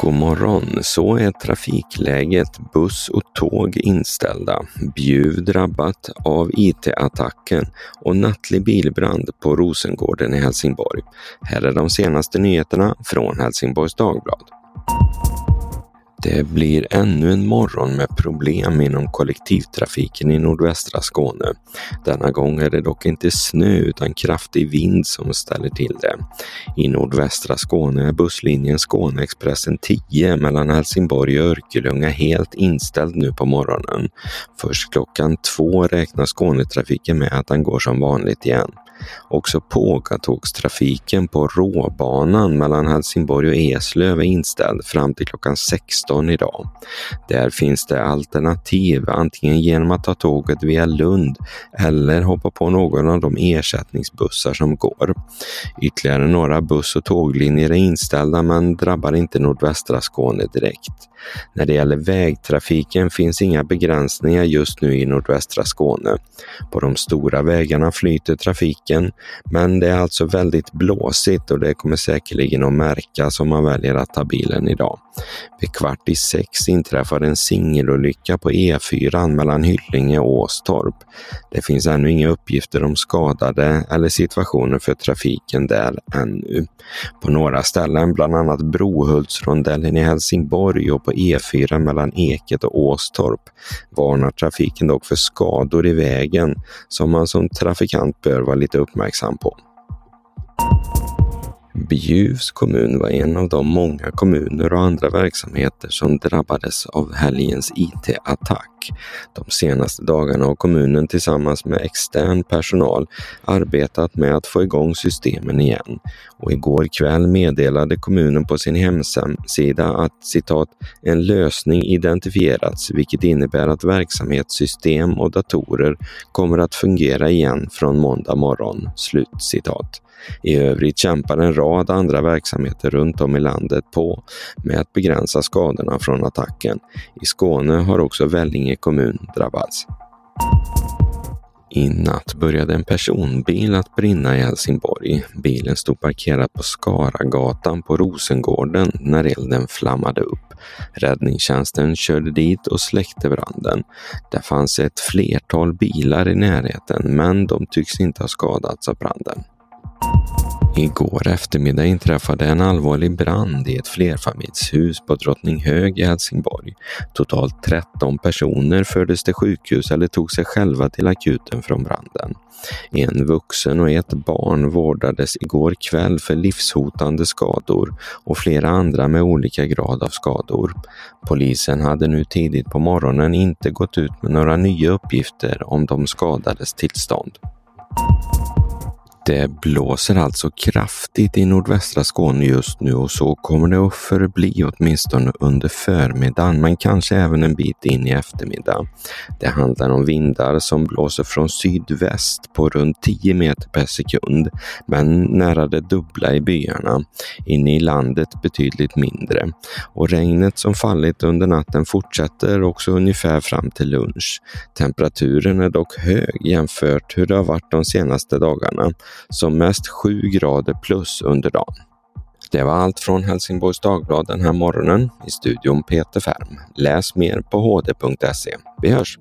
God morgon, så är trafikläget buss och tåg inställda, Bjuv drabbat av IT-attacken och nattlig bilbrand på Rosengården i Helsingborg. Här är de senaste nyheterna från Helsingborgs Dagblad. Det blir ännu en morgon med problem inom kollektivtrafiken i nordvästra Skåne. Denna gång är det dock inte snö utan kraftig vind som ställer till det. I nordvästra Skåne är busslinjen Skåneexpressen 10 mellan Helsingborg och Örkelljunga helt inställd nu på morgonen. Först klockan två räknar Skånetrafiken med att den går som vanligt igen. Också pågatågstrafiken på råbanan mellan Helsingborg och Eslöv är inställd fram till klockan 16 idag. Där finns det alternativ, antingen genom att ta tåget via Lund eller hoppa på någon av de ersättningsbussar som går. Ytterligare några buss och tåglinjer är inställda men drabbar inte nordvästra Skåne direkt. När det gäller vägtrafiken finns inga begränsningar just nu i nordvästra Skåne. På de stora vägarna flyter trafiken, men det är alltså väldigt blåsigt och det kommer säkerligen att märkas om man väljer att ta bilen idag. Vid kvart i sex inträffade en singelolycka på E4 mellan Hyllinge och Åstorp. Det finns ännu inga uppgifter om skadade eller situationer för trafiken där ännu. På några ställen, bland annat Brohultsrondellen i Helsingborg och på E4 mellan Eket och Åstorp, varnar trafiken dock för skador i vägen som man som trafikant bör vara lite uppmärksam på. Bjuvs kommun var en av de många kommuner och andra verksamheter som drabbades av helgens IT-attack. De senaste dagarna har kommunen tillsammans med extern personal arbetat med att få igång systemen igen och igår kväll meddelade kommunen på sin hemsida att citat en lösning identifierats vilket innebär att verksamhetssystem och datorer kommer att fungera igen från måndag morgon. Slut citat. I övrigt kämpar en rad andra verksamheter runt om i landet på med att begränsa skadorna från attacken. I Skåne har också Vellinge kommun drabbats. I natt började en personbil att brinna i Helsingborg. Bilen stod parkerad på Skaragatan på Rosengården när elden flammade upp. Räddningstjänsten körde dit och släckte branden. Det fanns ett flertal bilar i närheten men de tycks inte ha skadats av branden. Igår eftermiddag inträffade en allvarlig brand i ett flerfamiljshus på Drottninghög i Helsingborg. Totalt 13 personer fördes till sjukhus eller tog sig själva till akuten från branden. En vuxen och ett barn vårdades igår kväll för livshotande skador och flera andra med olika grad av skador. Polisen hade nu tidigt på morgonen inte gått ut med några nya uppgifter om de skadades tillstånd. Det blåser alltså kraftigt i nordvästra Skåne just nu och så kommer det att förbli åtminstone under förmiddagen men kanske även en bit in i eftermiddag. Det handlar om vindar som blåser från sydväst på runt 10 meter per sekund men nära det dubbla i byarna. Inne i landet betydligt mindre. Och regnet som fallit under natten fortsätter också ungefär fram till lunch. Temperaturen är dock hög jämfört hur det har varit de senaste dagarna som mest 7 grader plus under dagen. Det var allt från Helsingborgs Dagblad den här morgonen. I studion Peter Färm. Läs mer på hd.se. Vi hörs!